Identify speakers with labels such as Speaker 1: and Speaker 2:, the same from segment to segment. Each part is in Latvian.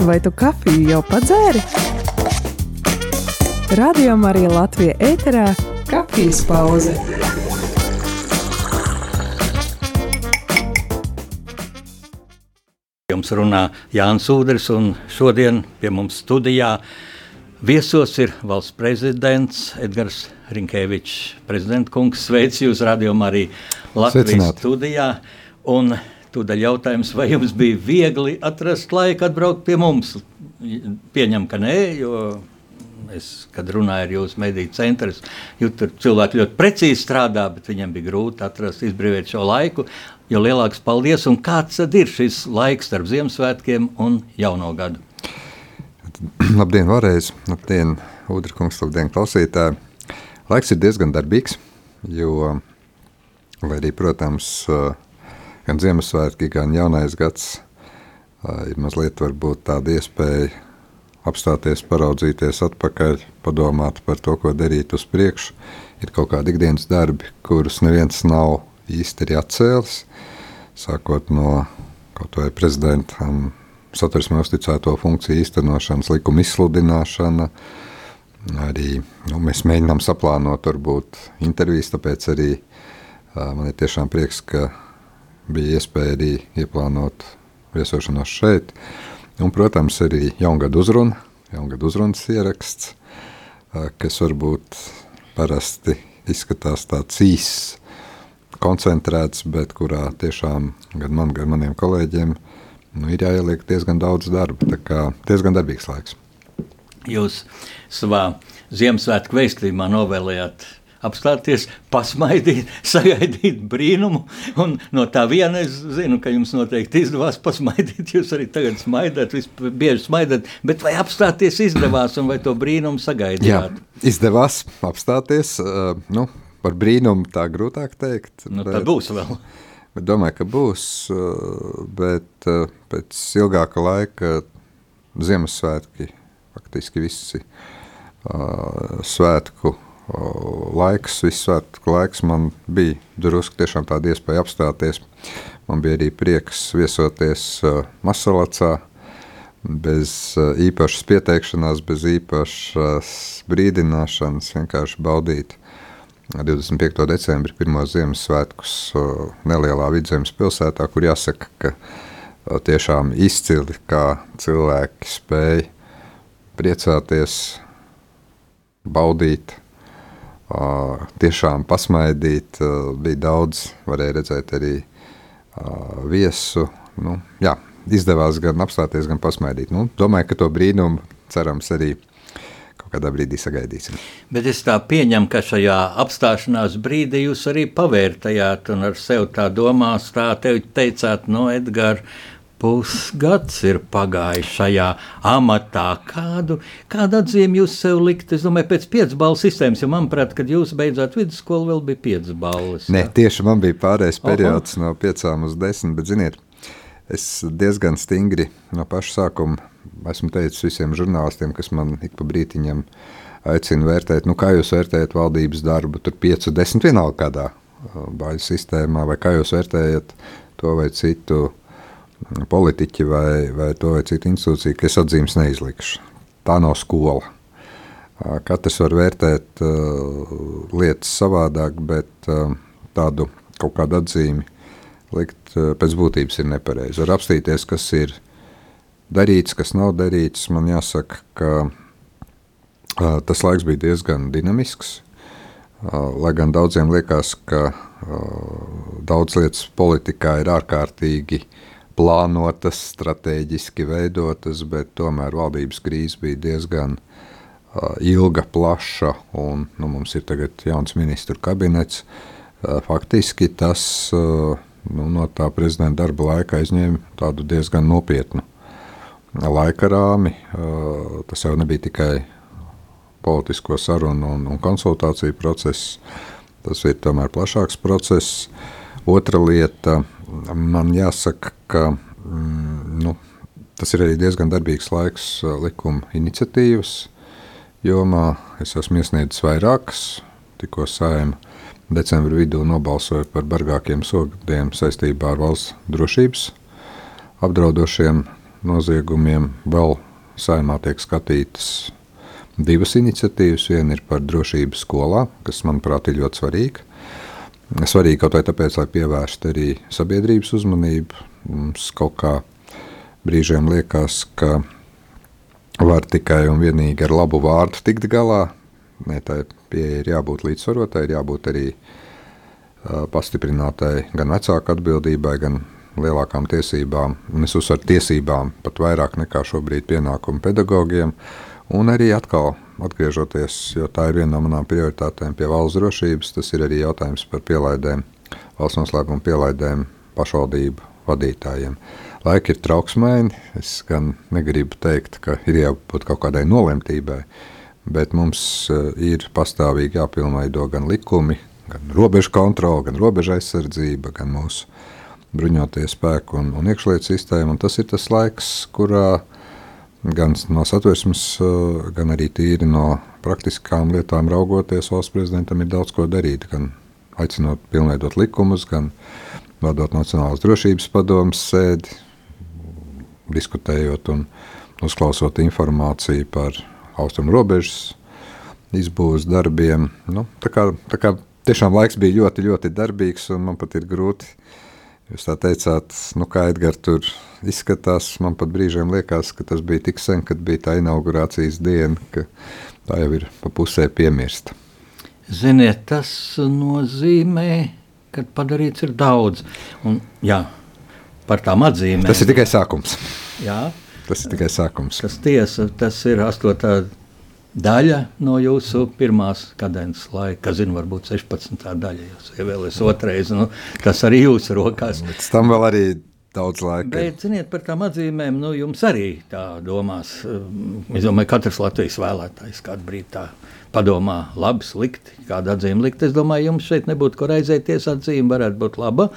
Speaker 1: Vai tu kafiju jau padzēri? Radio Marija Latvija ēterā - kafijas pauze.
Speaker 2: Jums runā Jānis Udrs, un šodien pie mums studijā viesos ir valsts prezidents Edgars Rinkēvičs. Prezidenta kungs, sveic jūs radījumā arī Latvijas
Speaker 3: Sveicināti.
Speaker 2: studijā. Un tūdaļ jautājums, vai jums bija viegli atrast laiku atbraukt pie mums? Pieņem, ka nē, jo es, kad runāju ar jūsu mediju centru, jūtu, tur cilvēki ļoti precīzi strādā, bet viņiem bija grūti atrast, izbrīvot šo laiku. Jo lielāks paldies, un kāds tad ir šis laiks starp Ziemassvētkiem un Jauno gadu?
Speaker 3: Labdien, vēlreiz! Labdien, Udrikungs, labdien, klausītāji! Laiks ir diezgan darbīgs, jo, lai arī, protams, gan Ziemassvētki, gan jaunais gads ir mazliet tāda iespēja apstāties, paraudzīties atpakaļ, padomāt par to, ko darīt uz priekšu. Ir kaut kādi ikdienas darbi, kurus neviens nav īsti arī atcēlis, sākot no kaut vai prezidentam satversmē uzticēto funkciju īstenošanas, likuma izsludināšana. Arī nu, mēs mēģinām saplānot, varbūt intervijas, tāpēc arī uh, man ir tiešām prieks, ka bija iespēja arī ieplānot viesošanos šeit. Un, protams, arī jaungada uzruna, jaungada uzrunas ieraksts, kas varbūt parasti izskatās tāds īss, koncentrēts, bet kurā tiešām gan man, gan maniem kolēģiem nu, ir jāieliek diezgan daudz darba. Tā kā diezgan darbīgs laiks.
Speaker 2: Jūs savā Ziemassvētku vēstījumā novēlējāt apstāties, pasmaidīt, sagaidīt brīnumu. Un no tā viena es zinu, ka jums noteikti izdevās pasmaidīt. Jūs arī tagad smaidat, bieži smaidat, bet vai apstāties izdevās un vai to brīnumu sagaidījāt?
Speaker 3: Jā, izdevās apstāties. Nu, par brīnumu tā grūtāk teikt.
Speaker 2: Nu, bet, tad būs vēl.
Speaker 3: Bet domāju, ka būs, bet pēc ilgāka laika Ziemassvētki, faktiski visi svētku laiks, viss svētku laiks man bija drusku tiešām tāda iespēja apstāties. Man bija arī prieks viesoties Masalacā, bez īpašas pieteikšanās, bez īpašas brīdināšanas, vienkārši baudīt 25. decembrī pirmos Ziemassvētkus nelielā vidzemes pilsētā, kur jāsaka, ka tiešām izcili, kā cilvēki spēja priecāties, baudīt, tiešām pasmaidīt. Bija daudz, varēja redzēt arī viesu. Nu, jā, izdevās gan apstāties, gan pasmaidīt. Nu, domāju, ka to brīnumu cerams arī kaut kādā brīdī sagaidīsim.
Speaker 2: Bet es tā pieņemu, ka šajā apstāšanās brīdī jūs arī pavērtējāt un ar sevi tā domās, tā teicāt, no Edgars, pusgads ir pagājis šajā amatā. Kādu, kādu atzīmi jūs sev likt? Es domāju, pēc piecas balvu sistēmas, jo manuprāt, kad jūs beidzāt vidusskolu, vēl bija piecas balvas.
Speaker 3: Nē, tieši man bija pārējais periods Oho. no piecām uz desmit, bet ziniet, es diezgan stingri no paša sākuma esmu teicis visiem žurnālistiem, kas man ik pa brītiņam aicina vērtēt, nu kā jūs vērtējat valdības darbu, tur piecu, desmit vienalga kādā bāļu sistēmā, vai kā jūs vērtējat to vai citu politiķi vai, vai to vai citu institūciju, ka es atzīmes neizlikšu. Tā nav skola. Katrs var vērtēt uh, lietas savādāk, bet uh, tādu kaut kādu atzīmi likt uh, pēc būtības ir nepareizi. Var apstīties, kas ir darīts, kas nav darīts. Man jāsaka, ka uh, tas laiks bija diezgan dinamisks. Uh, lai gan daudziem liekas, ka uh, daudz lietas politikā ir ārkārtīgi uh, plānotas, strateģiski veidotas, bet tomēr valdības krīze bija diezgan uh, ilga, plaša, un nu, mums ir tagad jauns ministru kabinets. Uh, faktiski tas uh, nu, no tā prezidenta darba laika aizņēma tādu diezgan nopietnu laika rāmi. Uh, tas jau nebija tikai politisko sarunu un, un konsultāciju process, tas ir tomēr plašāks process. Otra lieta, man jāsaka, ka mm, nu, tas ir arī diezgan darbīgs laiks uh, likuma iniciatīvas jomā. Es esmu iesniedzis vairākas, tikko saima decembra vidū nobalsoja par bargākiem sodiem saistībā ar valsts drošības apdraudošiem noziegumiem. Vēl saimā tiek skatītas divas iniciatīvas. Viena ir par drošību skolā, kas, manuprāt, ir ļoti svarīga. Svarīgi kaut vai tāpēc, lai pievērstu arī sabiedrības uzmanību. Mums kaut kā brīžiem liekas, ka var tikai un vienīgi ar labu vārdu tikt galā. Nē, tā pieeja ir jābūt līdzsvarotai, ir jābūt arī uh, pastiprinātai gan vecāku atbildībai, gan lielākām tiesībām, un es uzsveru tiesībām pat vairāk nekā šobrīd pienākumu pedagogiem, un arī atkal atgriežoties, jo tā ir viena no manām prioritātēm pie valsts drošības, tas ir arī jautājums par pielaidēm, valsts noslēpumu pielaidēm pašvaldību vadītājiem. Laiki ir trauksmēni, es gan negribu teikt, ka ir jābūt kaut kādai nolemtībai, bet mums eh, ir pastāvīgi jāpilnveido gan likumi, gan robežu kontrola, gan robeža aizsardzība, gan mūsu bruņotie spēki un, un iekšlietu sistēma. Un tas ir tas laiks, kurā gan no satversmes, eh, gan arī tīri no praktiskām lietām raugoties, valsts prezidentam ir daudz ko darīt. Gan aicinot pilnveidot likumus, gan vadot Nacionālās drošības padomus sēdi, diskutējot un uzklausot informāciju par austrumu robežas izbūves darbiem. Nu, tā kā, tā kā tiešām laiks bija ļoti, ļoti darbīgs, un man pat ir grūti Jūs tā teicāt, nu kā Edgars tur izskatās. Man pat brīžiem liekas, ka tas bija tik sen, kad bija tā inaugurācijas diena, ka tā jau ir pa pusē piemirsta.
Speaker 2: Ziniet, tas nozīmē, ka padarīts ir daudz. Un, jā, par tām atzīmēm.
Speaker 3: Tas ir tikai sākums.
Speaker 2: Jā,
Speaker 3: tas ir tikai sākums.
Speaker 2: Tas tiesa, tas ir 8 daļa no jūsu pirmās kadences laika, kas zina, varbūt 16. daļa. Jūs ievēlēsiet otrais, nu, tas arī jūsu rokās.
Speaker 3: Pēc tam vēl arī daudz laika.
Speaker 2: Bet, ziniet, par tām atzīmēm, nu, jums arī tā domās. Es domāju, katrs Latvijas vēlētājs kādu brīdi tā padomā, labi, slikti, kāda atzīme likt. Es domāju, jums šeit nebūtu ko raizēties, atzīme varētu būt laba,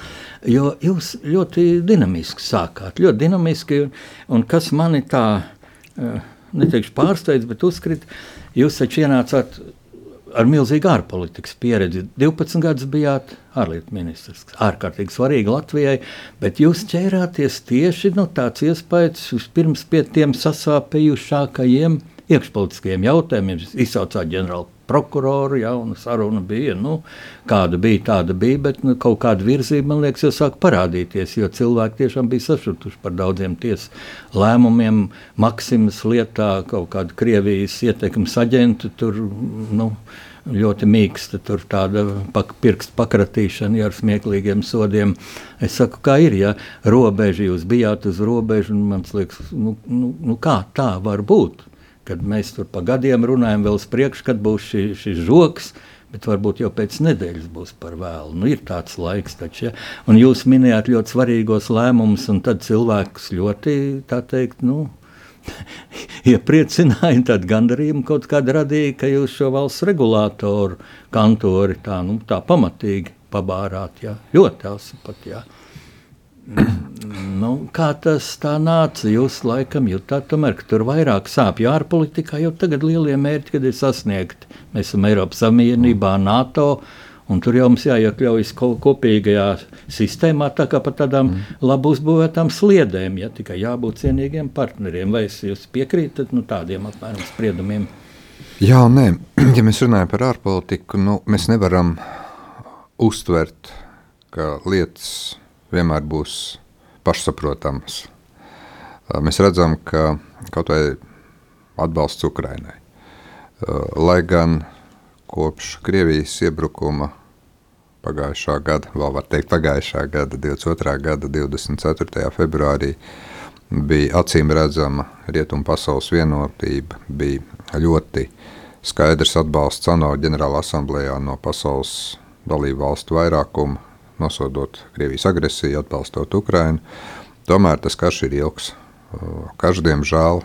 Speaker 2: jo jūs ļoti dinamiski sākāt, ļoti dinamiski, un, un kas mani tā uh, neteikšu pārsteidz, bet uzskrit, jūs taču ienācāt ar milzīgu ārpolitikas pieredzi. 12 gadus bijāt ārlietu ministrs. Ārkārtīgi svarīgi Latvijai, bet jūs ķērāties tieši no nu, tāds iespējas pirms pie tiem sasāpējušākajiem iekšpolitiskajiem jautājumiem. Izsaucāt ģenerāli prokuroru, ja, un saruna bija, nu, kāda bija, tāda bija, bet nu, kaut kāda virzība, man liekas, jau sāk parādīties, jo cilvēki tiešām bija sašutuši par daudziem tiesas lēmumiem, Maksimas lietā, kaut kāda Krievijas ietekmes aģentu tur, nu, ļoti mīksta, tur tāda pak, pirkstu pakratīšana ja, ar smieklīgiem sodiem. Es saku, kā ir, ja robeža jūs bijāt uz robežu, un man liekas, nu, nu, nu kā tā var būt? Kad mēs tur pa gadiem runājam, vēl uz priekšu, kad būs šī, šis žoks. Bet varbūt jau pēc nedēļas būs par vēlu. Nu, ir tāds laiks, taču. Ja? Un jūs minējāt ļoti svarīgos lēmumus, un tad cilvēks ļoti, tā teikt, nu, iepriecināja, tad gandarījumu kaut kāda radīja, ka jūs šo valsts regulātoru kantori tā, nu, tā pamatīgi pabārāt. Ja? Ļoti asi pat. Ja? Nu, kā tas tā nāca? Jūs laikam jutāt, tomēr, ka tur vairāk sāpju ārpolitikā, jo tagad lielie mērķi, kad ir sasniegti. Mēs esam Eiropas Savienībā, NATO. Un tur jau mums jāiekļaujas kopīgajā sistēmā, tā kā par tādām mm. labi uzbūvētām sliedēm, ja tikai jābūt cienīgiem partneriem. Vai jūs piekrītat nu, tādiem apmēram spriedumiem?
Speaker 3: Jā, nē, ja mēs runājam par ārpolitiku, nu, mēs nevaram uztvert, ka lietas vienmēr būs pašsaprotamas. Mēs redzam, ka kaut vai atbalsts Ukrainai, lai gan kopš Krievijas iebrukuma pagājušā gada, vēl var teikt pagājušā gada, 22. gada 24. februārī, bija acīm redzama rietumu pasaules vienotība, bija ļoti skaidrs atbalsts ANO ģenerāla asamblējā no pasaules dalību valstu vairākuma nosodot Krievijas agresiju, atbalstot Ukrainu. Tomēr tas karš ir ilgs. Karš, diemžēl,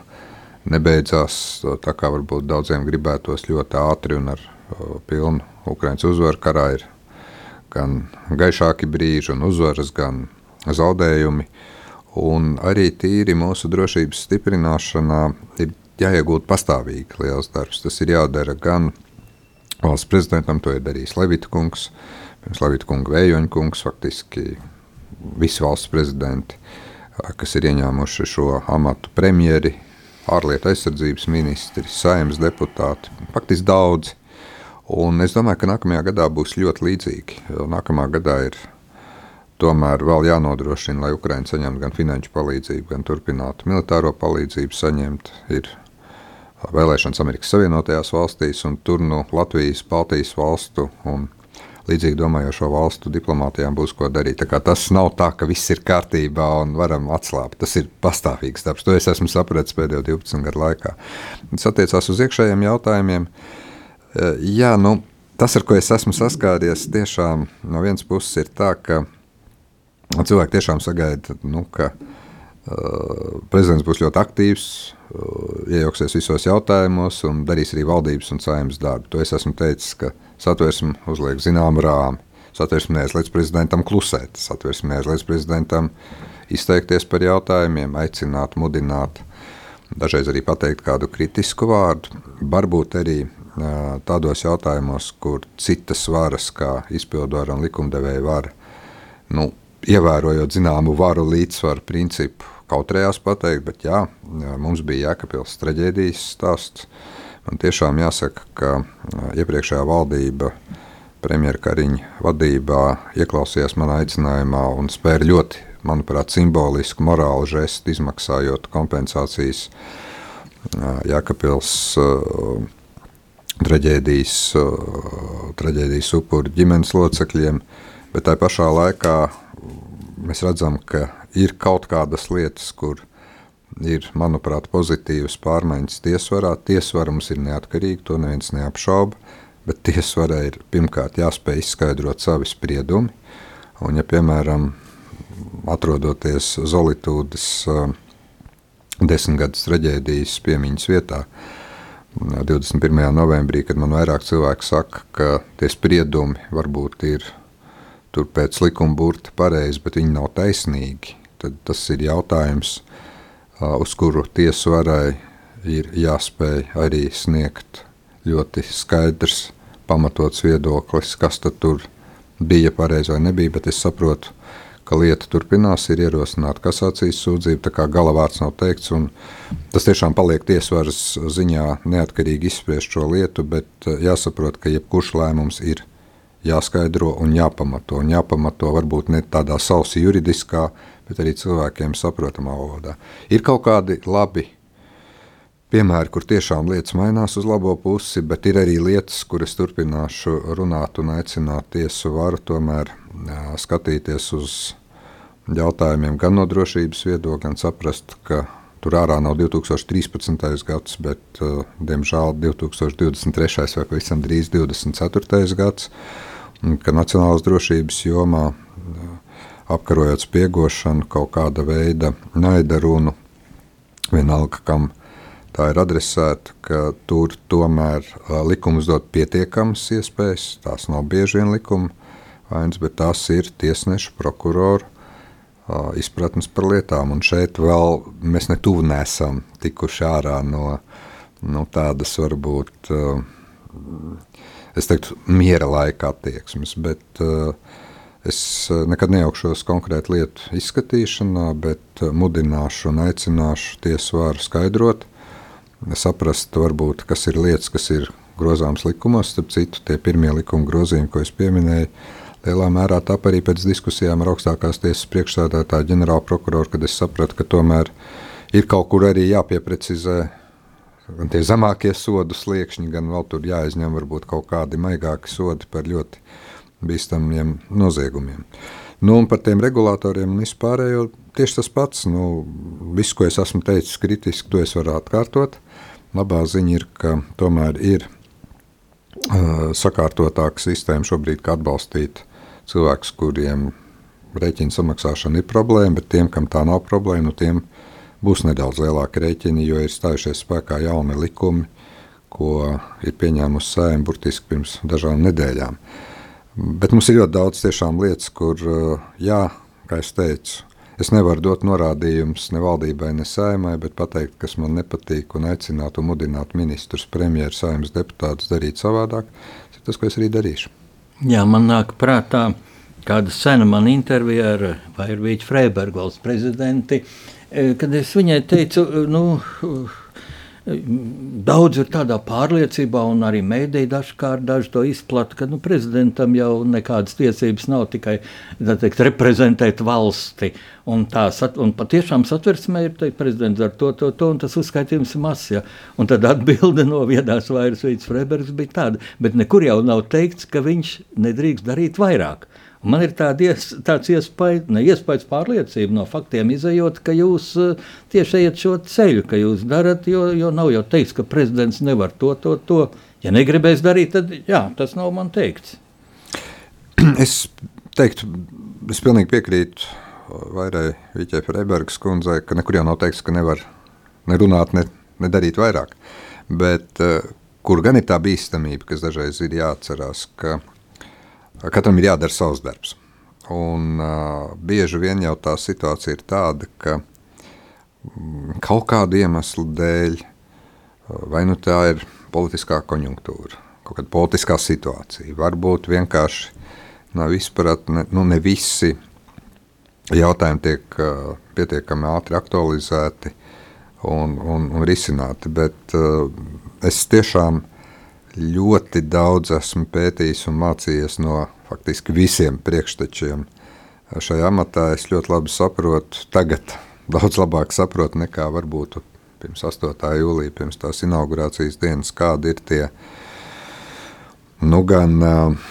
Speaker 3: nebeidzās tā, kā varbūt daudziem gribētos ļoti ātri un ar pilnu Ukraiņas uzvaru. Karā ir gan gaišāki brīži, un uzvaras, gan zaudējumi. Un arī tīri mūsu drošības stiprināšanā ir jāiegūt pastāvīgi liels darbs. Tas ir jādara gan valsts prezidentam, to ir darījis Levita kungs, uh, Slavita kunga, Vējoņa kungs, faktiski visi valsts prezidenti. kas ir ieņēmuši šo amatu premjeri, ārlietu aizsardzības ministri, saimnes deputāti, faktiski daudzi. Un es domāju, ka nākamajā gadā būs ļoti līdzīgi. Nākamā gadā ir tomēr vēl jānodrošina, lai Ukraiņa saņemtu gan finanšu palīdzību, gan turpinātu militāro palīdzību saņemt. Ir vēlēšanas Amerikas Savienotajās valstīs, un tur no Latvijas, Baltijas valstu un līdzīgi domājošo valstu diplomātijām būs ko darīt. Tas nav tā, ka viss ir kārtībā un varam atslābt. Tas ir pastāvīgs darbs. To es esmu sapratis pēdējo 12 gadu laikā. Tas attiecās uz iekšējiem jautājumiem. E, jā, nu, tas, ar ko es esmu saskāries, tiešām no vienas puses ir tā, ka cilvēki tiešām sagaida, nu, ka uh, prezidents būs ļoti aktīvs, uh, iejauksies visos jautājumos un darīs arī valdības un saimnes darbu. To es esmu teicis, ka satversme uzliek zināmu rāmi. Satversme neaizliedz prezidentam klusēt, satversme neaizliedz prezidentam izteikties par jautājumiem, aicināt, mudināt, dažreiz arī pateikt kādu kritisku vārdu. Varbūt arī tādos jautājumos, kur citas varas, kā izpildvara un likumdevēja vara, nu, ievērojot zināmu varu līdzsvaru principu, kautrējās pateikt, bet jā, mums bija Jēkabils traģēdijas stāsts, Man tiešām jāsaka, ka iepriekšējā valdība premjera Kariņa vadībā ieklausījās manā aicinājumā un spēra ļoti, manuprāt, simbolisku morālu žestu, izmaksājot kompensācijas Jākapils traģēdijas, traģēdijas upuru ģimenes locekļiem, bet tā pašā laikā mēs redzam, ka ir kaut kādas lietas, kur ir, manuprāt, pozitīvas pārmaiņas tiesvarā. Tiesvara mums ir neatkarīga, to neviens neapšauba, bet tiesvarai ir pirmkārt jāspēj izskaidrot savi spriedumi. Un, ja, piemēram, atrodoties Zolitūdas uh, desmitgades traģēdijas piemiņas vietā, 21. novembrī, kad man vairāk cilvēku saka, ka tie spriedumi varbūt ir tur pēc likuma burta pareizi, bet viņi nav taisnīgi, tad tas ir jautājums, uz kuru tiesu varai ir jāspēj arī sniegt ļoti skaidrs, pamatots viedoklis, kas tur bija pareizi vai nebija. Bet es saprotu, ka lieta turpinās, ir ierosināta kasācijas sūdzība, tā kā galavārds nav teikts. Tas tiešām paliek tiesvaras ziņā neatkarīgi izspriest šo lietu, bet jāsaprot, ka jebkurš lēmums ir jāskaidro un jāpamato. Un jāpamato varbūt ne tādā sausi juridiskā, bet arī cilvēkiem saprotamā valodā. Ir kaut kādi labi piemēri, kur tiešām lietas mainās uz labo pusi, bet ir arī lietas, kuras turpināšu runāt un aicināt tiesu varu tomēr skatīties uz jautājumiem gan no drošības viedokļa, gan saprast, ka tur ārā nav 2013. gads, bet, diemžēl, 2023. vai pavisam drīz 2024. gads, ka nacionālās drošības jomā apkarojot spiegošanu, kaut kāda veida naida runu, vienalga, kam tā ir adresēta, ka tur tomēr likums dod pietiekamas iespējas, tās nav bieži vien likuma vainas, bet tās ir tiesneša, prokurora izpratnes par lietām, un šeit vēl mēs netuvu nesam tikuši ārā no, no tādas varbūt, es teiktu, miera laika attieksmes, bet uh, Es eh, nekad nejaukšos konkrētu lietu izskatīšanā, bet eh, mudināšu un aicināšu tiesu vāru skaidrot, saprast, varbūt, kas ir lietas, kas ir grozāmas likumos. Starp citu, tie pirmie likuma grozījumi, ko es pieminēju, lielā mērā tap arī pēc diskusijām ar augstākās tiesas priekšstādātāju ģenerālu prokuroru, kad es sapratu, ka tomēr ir kaut kur arī jāpieprecizē gan tie zemākie sodu sliekšņi, gan vēl tur jāizņem varbūt kaut kādi maigāki sodi par ļoti bīstamiem noziegumiem. Nu, par tiem regulatoriem un vispārējo tieši tas pats. Nu, viss, ko es esmu teicis kritiski, to es varu atkārtot. Labā ziņa ir, ka tomēr ir uh, sakārtotāka sistēma šobrīd, kā atbalstīt cilvēkus, kuriem rēķina samaksāšana ir problēma, bet tiem, kam tā nav problēma, nu, tiem būs nedaudz lielāka rēķina, jo ir stājušies spēkā jauni likumi, ko ir pieņēmusi sēma burtiski pirms dažām nedēļām. Uh, Bet mums ir ļoti daudz tiešām lietas, kur, jā, kā es teicu, es nevaru dot norādījumus ne valdībai, ne saimai, bet pateikt, kas man nepatīk, un aicināt un mudināt ministrus, premjeru, saimnes deputātus darīt savādāk. Tas ir tas, ko es arī darīšu.
Speaker 2: Jā, man nāk prātā kāda sena man intervija ar Vairvīķu Freibergu valsts prezidenti, kad es viņai teicu, nu, Daudz ir tādā pārliecībā, un arī mēdīji dažkārt daži to izplata, ka nu, prezidentam jau nekādas tiesības nav tikai teikt, reprezentēt valsti. Un, tā, un patiešām satversmē ir teikt, prezidents ar to, to, to, un tas uzskaitījums ir mazs. Ja? Un tad atbilde no viedās vairs Vīts Freibergs bija tāda, bet nekur jau nav teikts, ka viņš nedrīkst darīt vairāk. Man ir ies, tāds iespējas, ne iespējas pārliecība no faktiem izējot, ka jūs uh, tieši ejat šo ceļu, ka jūs darat, jo, jo nav jau teikts, ka prezidents nevar to, to, to. Ja negribēs darīt, tad jā, tas nav man teikts.
Speaker 3: Es teiktu, es pilnīgi piekrītu Vairai Viķai Freibergas kundzei, ka nekur jau nav teikts, ka nevar nerunāt, ne, nedarīt vairāk. Bet uh, kur gan ir tā bīstamība, kas dažreiz ir jāatcerās, ka Katram ir jādara savs darbs. Un, uh, bieži vien jau tā situācija ir tāda, ka mm, kaut kādu iemeslu dēļ, vai nu tā ir politiskā konjunktūra, kaut kāda politiskā situācija, varbūt vienkārši nav izprat, ne, nu, ne visi jautājumi tiek uh, pietiekami ātri aktualizēti un, un, un risināti. Bet uh, es tiešām uh, ļoti daudz esmu pētījis un mācījies no faktiski visiem priekštečiem. Šajā amatā es ļoti labi saprotu, tagad daudz labāk saprotu nekā varbūt pirms 8. jūlija, pirms tās inaugurācijas dienas, kādi ir tie nu, gan uh,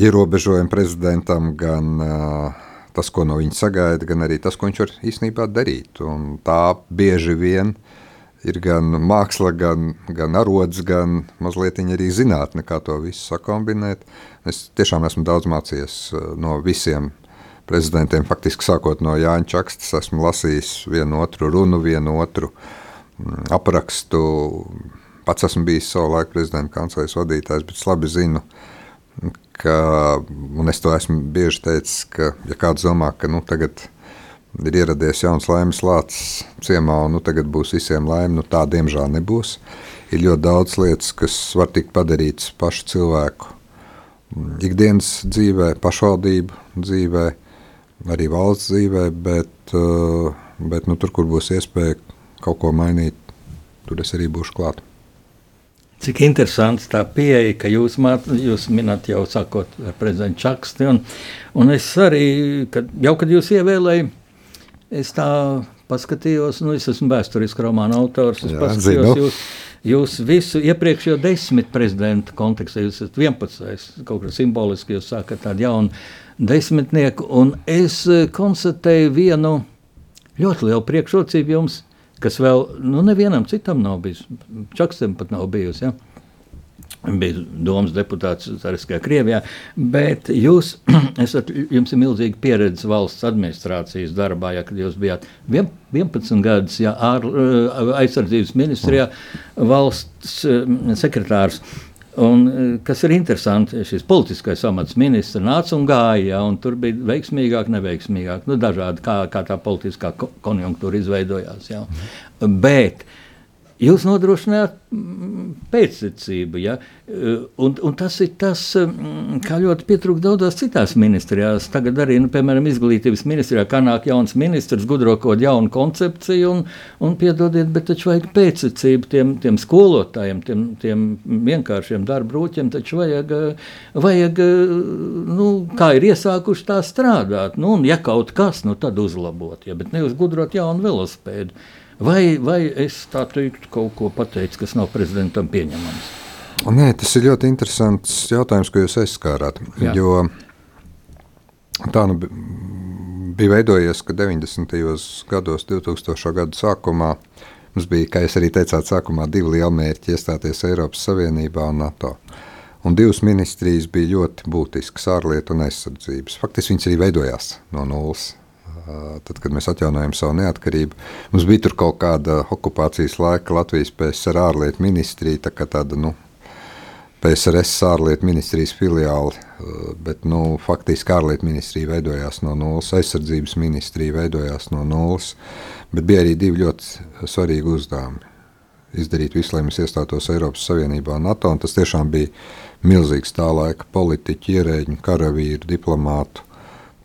Speaker 3: ierobežojumi prezidentam, gan uh, tas, ko no viņa sagaida, gan arī tas, ko viņš var īstenībā darīt. Un tā bieži vien uh, ir gan māksla, gan, gan arods, gan mazliet arī zinātne, kā to visu sakombinēt. Es tiešām esmu daudz mācījies eh, no visiem prezidentiem. Faktiski sākot no Jāņa Čakstas, esmu lasījis vienu otru runu, vienu otru mm, aprakstu. Pats esmu bijis savu laiku prezidenta kancelejas vadītājs, bet es labi zinu, ka, un es to esmu bieži teicis, ka, ja kāds domā, ka nu, tagad ir ir ieradies jauns laimes lācis ciemā, un nu, tagad būs visiem laime. Nu, tā diemžēl nebūs. Ir ļoti daudz lietas, kas var tikt padarītas pašu cilvēku mm, ikdienas dzīvē, pašvaldību dzīvē, arī valsts dzīvē, bet, uh, bet nu, tur, kur būs iespēja kaut ko mainīt, tur es arī būšu klāt.
Speaker 2: Cik interesants tā pieeja, ka jūs, māt, jūs minat jau sakot ar prezidentu Čaksti, un, un es arī, kad, jau kad jūs ievēlējāt, Es tā paskatījos, nu, es esmu vēsturisks romāna autors. Es Jā, paskatījos zinu. jūs, jūs visu iepriekšējo desmit prezidentu kontekstā, jūs esat 11. kaut kā simboliski, jūs sākat tādu jaunu desmitnieku, un es eh, konstatēju vienu ļoti lielu priekšrocību jums, kas vēl nu, nevienam citam nav bijis. Čakstam pat nav bijusi. Ja? Bija domas deputāts Zariskajā Krievijā, bet jūs esat, jums ir milzīga pieredze valsts administrācijas darbā, ja, kad jūs bijāt 11 gadus ja, ār, eh, aizsardzības ministrijā valsts eh, sekretārs. Un, eh, kas ir interesanti, šis politiskais amats ministrs nāca un gāja, ja, un tur bija veiksmīgāk, neveiksmīgāk, nu, dažādi, kā, kā tā politiskā konjunktūra izveidojās. Ja. Bet uh, Jūs nodrošināt mm, pēctecību, ja? un, un tas ir tas, mm, kā ļoti pietrūkst daudzās citās ministrijās. Tagad arī, nu, piemēram, izglītības ministrijā, kā nāk jauns ministrs, gudro kaut jaunu koncepciju, un, un piedodiet, bet taču vajag pēctecību tiem, tiem skolotājiem, tiem, tiem vienkāršiem darba rūķiem, taču vajag, vajag nu, kā ir iesākuši tā strādāt, nu, un ja kaut kas, nu, tad uzlabot, ja, bet neuzgudrot jaunu velosipēdu. Vai, vai es tā teiktu, kaut ko pateicu, kas nav prezidentam pieņemams?
Speaker 3: Nē, tas ir ļoti interesants jautājums, ko jūs aizskārāt. Jā. Jo tā nu bija veidojies, ka 90. gados, 2000. gadu sākumā, mums bija, kā jūs arī teicāt, sākumā divi lieli mērķi iestāties Eiropas Savienībā un NATO. Un divas ministrijas bija ļoti būtiskas - ārlietu un aizsardzības. Faktiski viņas arī veidojās no nulles tad, kad mēs atjaunojam savu neatkarību. Mums bija tur kaut kāda okupācijas laika Latvijas PSR ārlietu ministrija, tā kā tāda, nu, PSRS ārlietu ministrijas filiāli, bet nu, faktiski ārlietu ministrija veidojās no nulles, aizsardzības ministrija veidojās no nulles, bet bija arī divi ļoti svarīgi uzdevumi. izdarīt visu, lai mēs iestātos Eiropas Savienībā un NATO. Un tas tiešām bija milzīgs tā laika politiķu, ierēģu, karavīru, diplomātu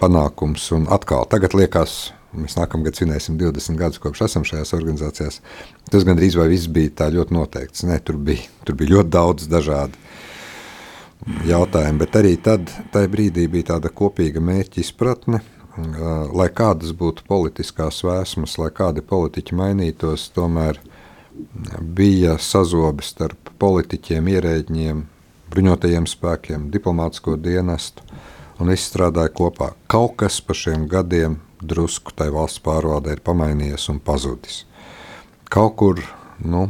Speaker 3: panākums. Un atkal, tagad liekas, mēs nākamgad svinēsim 20 gadus kopš esam šajās organizācijās. Tas gandrīz vai viss bija tā ļoti noteikts. Ne, tur, bija, tur bija ļoti daudz dažādu jautājumu, bet arī tad, tajā brīdī bija tāda kopīga mērķa izpratne, lai kādas būtu politiskās vēsmas, lai kādi politiķi mainītos, tomēr bija sazobes starp politiķiem, ierēģiem, bruņotajiem spēkiem, diplomātsko dienestu, un viss strādāja kopā. Kaut kas pa šiem gadiem drusku tai valsts pārvaldē ir pamainījies un pazudis. Kaut kur, nu,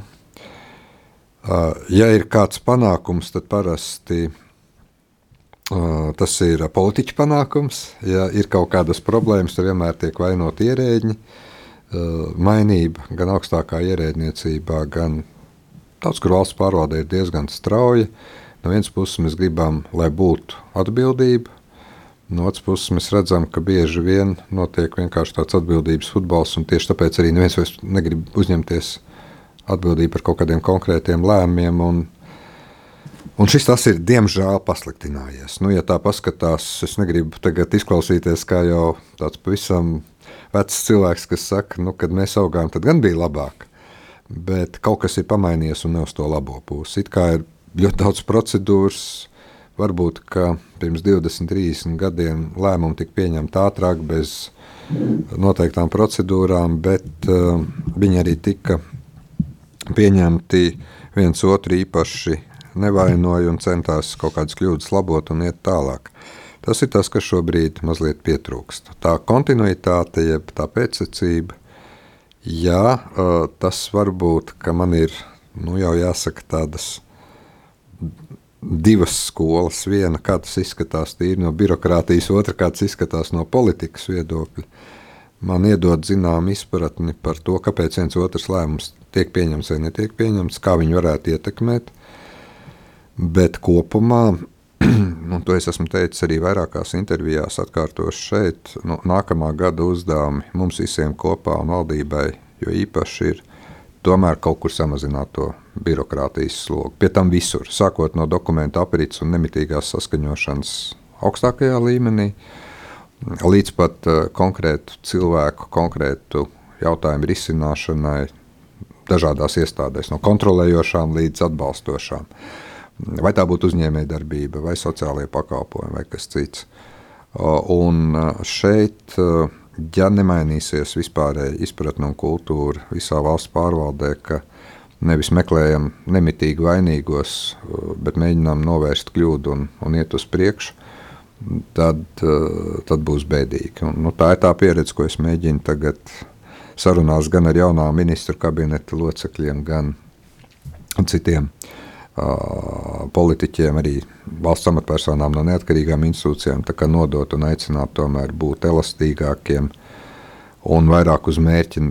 Speaker 3: ja ir kāds panākums, tad parasti Tas ir politiķa panākums. Ja ir kaut kādas problēmas, tad vienmēr tiek vainot ierēģi. Mainība gan augstākā ierēdniecībā, gan tāds, kur valsts pārvalde ir diezgan strauja. No vienas puses mēs gribam, lai būtu atbildība, no otras puses mēs redzam, ka bieži vien notiek vienkārši tāds atbildības futbols, un tieši tāpēc arī neviens vairs negrib uzņemties atbildību par kaut kādiem konkrētiem lēmumiem. Un šis tas ir diemžēl pasliktinājies. Nu, ja tā paskatās, es negribu tagad izklausīties kā jau tāds pavisam vecs cilvēks, kas saka, nu, kad mēs augām, tad gan bija labāk. Bet kaut kas ir pamainījies un ne uz to labo pusi. It kā ir ļoti daudz procedūras, varbūt pirms 20, 30 gadiem lēmumi tika pieņemti ātrāk, bez noteiktām procedūrām, bet uh, viņi arī tika pieņemti viens otru īpaši nevainoja un centās kaut kādas kļūdas labot un iet tālāk. Tas ir tas, kas šobrīd mazliet pietrūkst. Tā kontinuitāte, jeb tā pēcsacība, jā, tas var būt, ka man ir nu, jau jāsaka tādas divas skolas. Viena, kā tas izskatās tīri no birokrātijas, otra, kā tas izskatās no politikas viedokļa. Man iedod zinām izpratni par to, kāpēc viens otrs lēmums tiek pieņemts vai netiek pieņemts, kā viņi varētu ietekmēt. Bet kopumā, un to es esmu teicis arī vairākās intervijās, atkārtošu šeit, nu, nākamā gada uzdevumi mums visiem kopā un valdībai, jo īpaši ir tomēr kaut kur samazināt to birokrātijas slogu. Pie tam visur, sākot no dokumentu aprits un nemitīgās saskaņošanas augstākajā līmenī, līdz pat uh, konkrētu cilvēku, konkrētu jautājumu risināšanai dažādās iestādēs, no kontrolējošām līdz atbalstošām. Uh, Vai tā būtu uzņēmējdarbība, vai sociālajie pakalpojumi, vai kas cits. Un šeit, ja nemainīsies vispārēji izpratne un kultūra visā valsts pārvaldē, ka nevis meklējam nemitīgi vainīgos, bet mēģinām novērst kļūdu un, un iet uz priekšu, tad, tad būs bēdīgi. Un, nu, tā ir tā pieredze, ko es mēģinu tagad sarunās gan ar jaunā ministru kabineta locekļiem, gan citiem uh, politiķiem, arī valsts amatpersonām no neatkarīgām institūcijām nodot un aicināt tomēr būt elastīgākiem un vairāk uz mērķi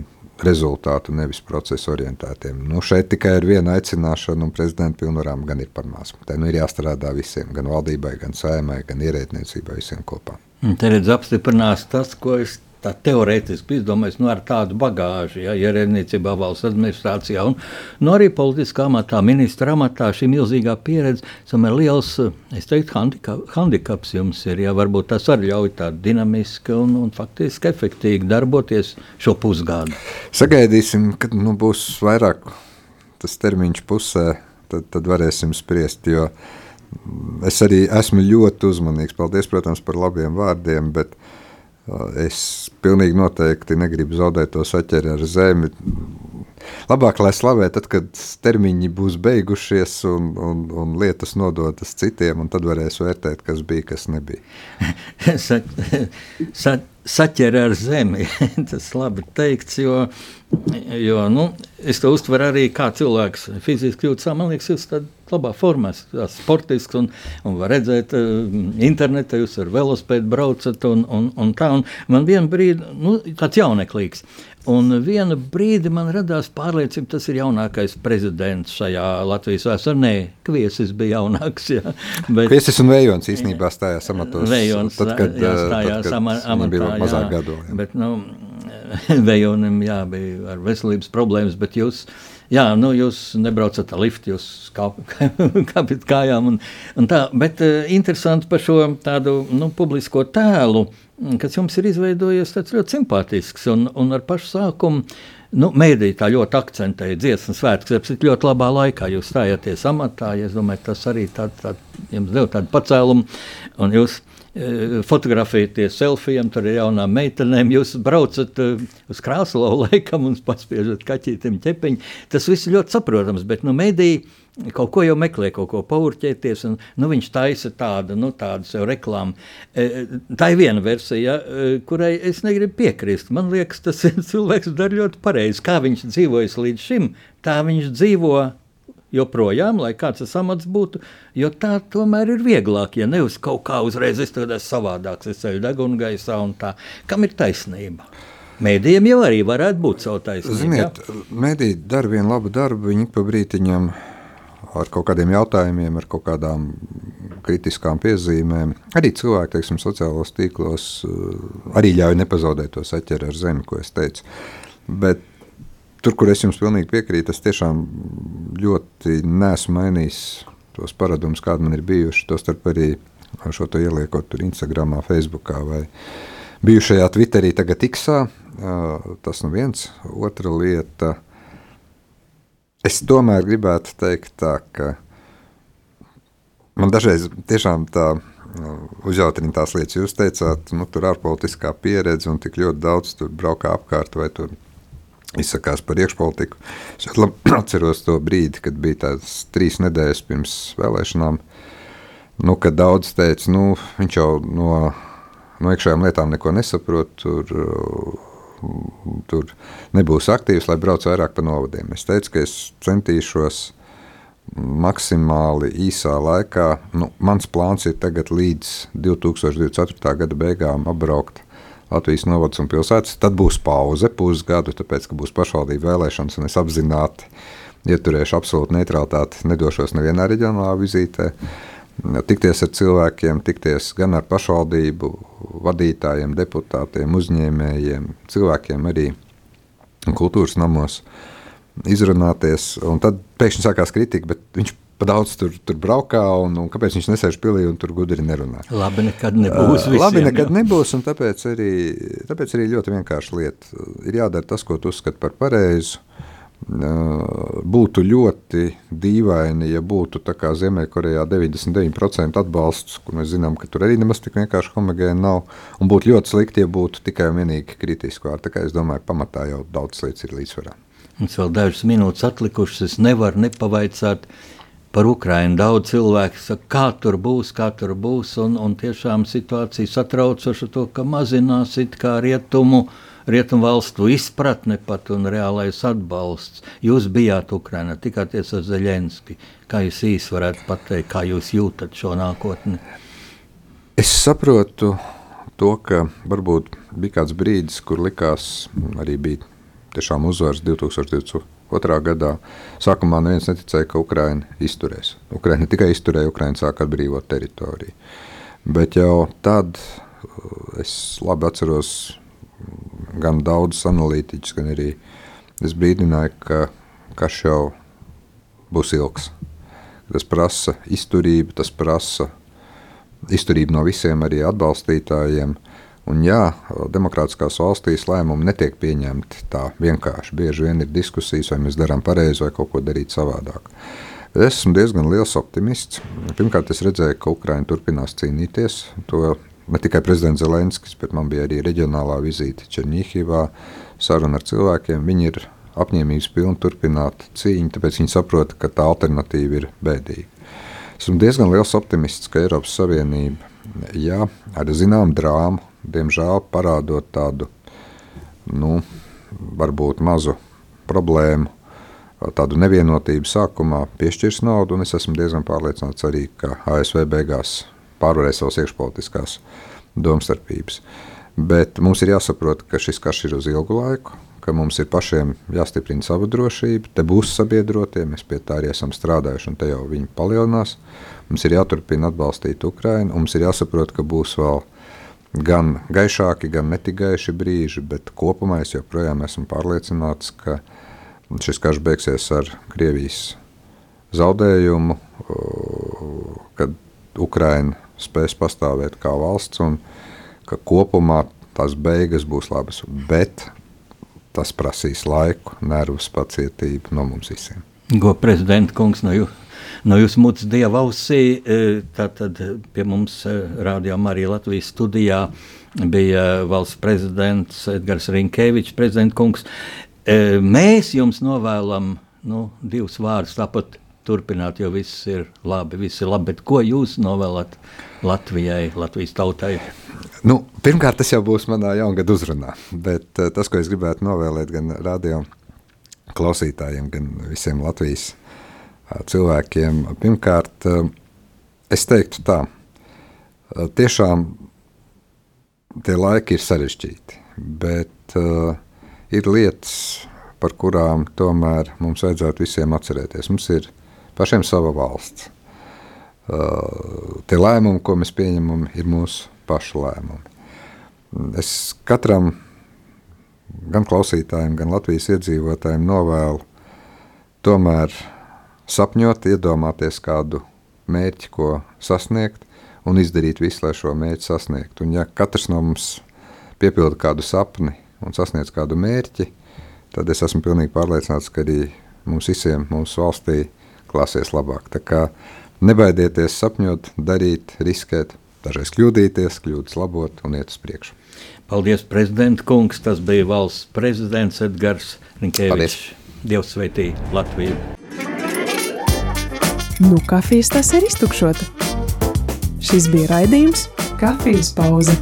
Speaker 3: rezultātu, nevis procesu orientētiem. Nu, šeit tikai ir viena aicināšana, un prezidenta pilnvarām gan ir par maz. Te nu ir jāstrādā visiem, gan valdībai, gan saimai, gan ierēdniecībai, visiem kopā.
Speaker 2: Te redz apstiprinās tas, ko es tā teorētiski izdomājis, nu, ar tādu bagāžu, ja ierēdniecībā, valsts administrācijā un nu, arī politiskā amatā, ministra amatā, šī milzīgā pieredze, ir liels, es teiktu, handika, handikaps jums ir, ja varbūt tas arī ļauj tā dinamiski un, un faktiski efektīgi darboties šo pusgadu.
Speaker 3: Sagaidīsim, kad nu, būs vairāk tas termiņš pusē, tad, tad varēsim spriest, jo es arī esmu ļoti uzmanīgs. Paldies, protams, par labiem vārdiem, bet uh, Es pilnīgi noteikti negribu zaudēt to saķeri ar zemi. Labāk, lai slavē tad, kad termiņi būs beigušies un, un, un lietas nodotas citiem, un tad varēs vērtēt, kas bija, kas nebija.
Speaker 2: sa, sa, saķer ar zemi, tas labi teikts, jo, jo nu, es to uztveru arī kā cilvēks fiziski jūtas, man liekas, jūs tad labā formā, sportisks un, un var redzēt uh, internetā, jūs ar velospēdu braucat un, un, un tā. Un man vienu brīdi, nu, tāds jauneklīgs, un vienu brīdi man radās pārliecība, tas ir jaunākais prezidents šajā Latvijas vēsturē. Nē, Kviesis bija jaunāks, jā.
Speaker 3: Bet, Kviesis un Vējons īstenībā stājās amatos.
Speaker 2: Vējons,
Speaker 3: tad, kad,
Speaker 2: jā, stājās
Speaker 3: tad, kad
Speaker 2: amatā,
Speaker 3: bija mazāk gadu.
Speaker 2: Jā. Bet, nu, Vejonim jā, bija ar veselības problēmas, bet jūs, jā, nu, jūs nebraucat ar liftu, jūs kāpjat kājām. Un, un tā, bet uh, interesanti par šo tādu nu, publisko tēlu, kas jums ir izveidojies tāds ļoti simpātisks un, un ar pašu sākumu. Nu, tā ļoti akcentēja dziesmu svētkus, bet ļoti labā laikā jūs stājāties amatā. Ja es domāju, tas arī tād, tād, jums deva tādu pacēlumu. Un jūs Eh, fotografēties selfijam, tur ir jaunām meitenēm. Jūs braucat uh, uz krāslu laikam un paspiežat kaķītim ķepiņu. Tas viss ir ļoti saprotams, bet nu, mediji kaut ko jau meklē, kaut ko paurķēties. Un, nu, viņš taisa tādu, nu, tādu sev reklāmu. E, tā ir viena versija, e, kurai es negribu piekrist. Man liekas, tas cilvēks dara ļoti pareizi. Kā viņš dzīvojas līdz šim, tā viņš dzīvo joprojām, lai kāds tas amats būtu, jo tā tomēr ir vieglāk, ja nevis kaut kā uzreiz es tur esmu savādāks, es ceļu degunu gaisā un tā. Kam ir taisnība? Mēdījiem jau arī varētu būt savu taisnību.
Speaker 3: Ziniet, ja? mēdīji dara vienu labu darbu, viņi pa brītiņam ar kaut kādiem jautājumiem, ar kaut kādām kritiskām piezīmēm. Arī cilvēki, teiksim, sociālos tīklos eh, arī ļauj nepazaudēt to saķeri ar zemi, ko es teicu. Bet Tur, kur es jums pilnīgi piekrītu, es tiešām ļoti neesmu mainījis tos paradumus, kādi man ir bijuši. Tostarp arī šo to ieliekot tur Instagram, Facebook vai bijušajā Twitterī, tagad X. Tas nu viens. Otra lieta. Es tomēr gribētu teikt tā, ka man dažreiz tiešām tā uzjautrina tās lietas. Jūs teicāt, nu, tur ārpolitiskā pieredze un tik ļoti daudz tur braukā apkārt vai tur izsakās par iekšpolitiku. Es atceros to brīdi, kad bija tās trīs nedēļas pirms vēlēšanām, nu, kad daudz teica, nu, viņš jau no, no iekšējām lietām neko nesaprot, tur, tur nebūs aktīvs, lai brauc vairāk pa novadiem. Es teicu, ka es centīšos maksimāli īsā laikā, nu, mans plāns ir tagad līdz 2024. gada beigām apbraukt Latvijas novads un pilsētas. Tad būs pauze pusgadu, tāpēc, ka būs pašvaldību vēlēšanas, un es apzināti ieturēšu absolūtu neutralitāti, nedošos nevienā reģionālā vizītē. Tikties ar cilvēkiem, tikties gan ar pašvaldību vadītājiem, deputātiem, uzņēmējiem, cilvēkiem arī kultūras namos izrunāties. Un tad pēkšņi sākās kritika, bet viņš pa daudz tur, tur braukā, un, un kāpēc viņš nesēž pilī un tur gudri nerunā.
Speaker 2: Labi, nekad nebūs. Visiem,
Speaker 3: Labi, nekad jau. nebūs, un tāpēc arī, tāpēc arī ļoti vienkārši lieta. Ir jādara tas, ko tu uzskati par pareizu. Būtu ļoti dīvaini, ja būtu tā kā Ziemeļkorejā 99% atbalsts, kur mēs zinām, ka tur arī nemaz tik vienkārši homogēni nav. Un būtu ļoti slikti, ja būtu tikai un vienīgi kritiski vārdi. Tā kā es domāju, pamatā jau daudz lietas ir līdzsvarā.
Speaker 2: Mums vēl dažas minūtes atlikušas. Es nevaru nepavaicāt, par Ukrajinu. Daudz cilvēku saka, kā tur būs, kā tur būs. Un, un tiešām situācija satraucoša to, ka mazinās rietumu. Rietumu valstu izpratne pat un reālais atbalsts. Jūs bijāt Ukrajinā, tikāties ar Zelenski. Kā jūs īsi varētu pateikt, kā jūs jūtat šo nākotni?
Speaker 3: Es saprotu to, ka varbūt bija kāds brīdis, kur likās, arī bija tiešām uzvaras 2020 Otrā gadā sākumā neviens neticēja, ka Ukraiņa izturēs. Ukraiņa ne tikai izturēja, Ukraiņa sāka atbrīvot teritoriju. Bet jau tad uh, es labi atceros gan daudzus analītiķus, gan arī es brīdināju, ka karš jau būs ilgs. Tas prasa izturību, tas prasa izturību no visiem arī atbalstītājiem. Un jā, demokrātiskās valstīs lēmumi netiek pieņemti tā vienkārši. Bieži vien ir diskusijas, vai mēs darām pareizi vai kaut ko darīt savādāk. Es esmu diezgan liels optimists. Pirmkārt, es redzēju, ka Ukraiņa turpinās cīnīties. To ne tikai prezidents Zelenskis, bet man bija arī reģionālā vizīte Černīhivā, saruna ar cilvēkiem. Viņi ir apņēmības pilni turpināt cīņu, tāpēc viņi saprot, ka tā alternatīva ir bēdīga. Esmu diezgan liels optimists, ka Eiropas Savienība, jā, ar zināmu drāmu, diemžēl parādot tādu, nu, varbūt mazu problēmu, tādu nevienotību sākumā piešķirs naudu, un es esmu diezgan pārliecināts arī, ka ASV beigās pārvarēs savas iekšpolitiskās domstarpības. Bet mums ir jāsaprot, ka šis karš ir uz ilgu laiku, ka mums ir pašiem jāstiprina sava drošība, te būs sabiedrotie, mēs pie tā arī esam strādājuši, un te jau viņi palielinās. Mums ir jāturpina atbalstīt Ukrainu, mums ir jāsaprot, ka būs vēl gan gaišāki, gan netik gaiši brīži, bet kopumā es joprojām esmu pārliecināts, ka šis karš beigsies ar Krievijas zaudējumu, kad Ukraina spēs pastāvēt kā valsts un ka kopumā tās beigas būs labas, bet tas prasīs laiku, nervus, pacietību no mums visiem.
Speaker 2: Go prezidenta kungs no jūsu no jūsu mutes dieva ausī. E, tātad pie mums e, rādījām arī Latvijas studijā bija valsts prezidents Edgars Rinkevičs, prezidenta kungs. E, mēs jums novēlam nu, divus vārdus, tāpat turpināt, jo viss ir labi, viss ir labi. Bet ko jūs novēlat Latvijai, Latvijas tautai?
Speaker 3: Nu, pirmkārt, tas jau būs manā jaungada uzrunā, bet tas, ko es gribētu novēlēt gan radio klausītājiem, gan visiem Latvijas cilvēkiem. Pirmkārt, es teiktu tā, tiešām tie laiki ir sarežģīti, bet uh, ir lietas, par kurām tomēr mums vajadzētu visiem atcerēties. Mums ir pašiem sava valsts. Tie lēmumi, ko mēs pieņemam, ir mūsu pašu lēmumi. Es katram, gan klausītājiem, gan Latvijas iedzīvotājiem novēlu tomēr sapņot, iedomāties kādu mērķi, ko sasniegt, un izdarīt visu, lai šo mērķi sasniegtu. Un, ja katrs no mums piepilda kādu sapni un sasniedz kādu mērķi, tad es esmu pilnīgi pārliecināts, ka arī mums visiem mūsu valstī klāsies labāk. Tā kā nebaidieties sapņot, darīt, riskēt, dažreiz kļūdīties, kļūdas labot un iet uz priekšu.
Speaker 2: Paldies, prezidenta kungs. Tas bija valsts prezidents Edgars Rinkevičs. Dievs sveitī Latviju!
Speaker 1: Nu, kafijas tas ir iztukšota. Šis bija raidījums Kafijas pauze.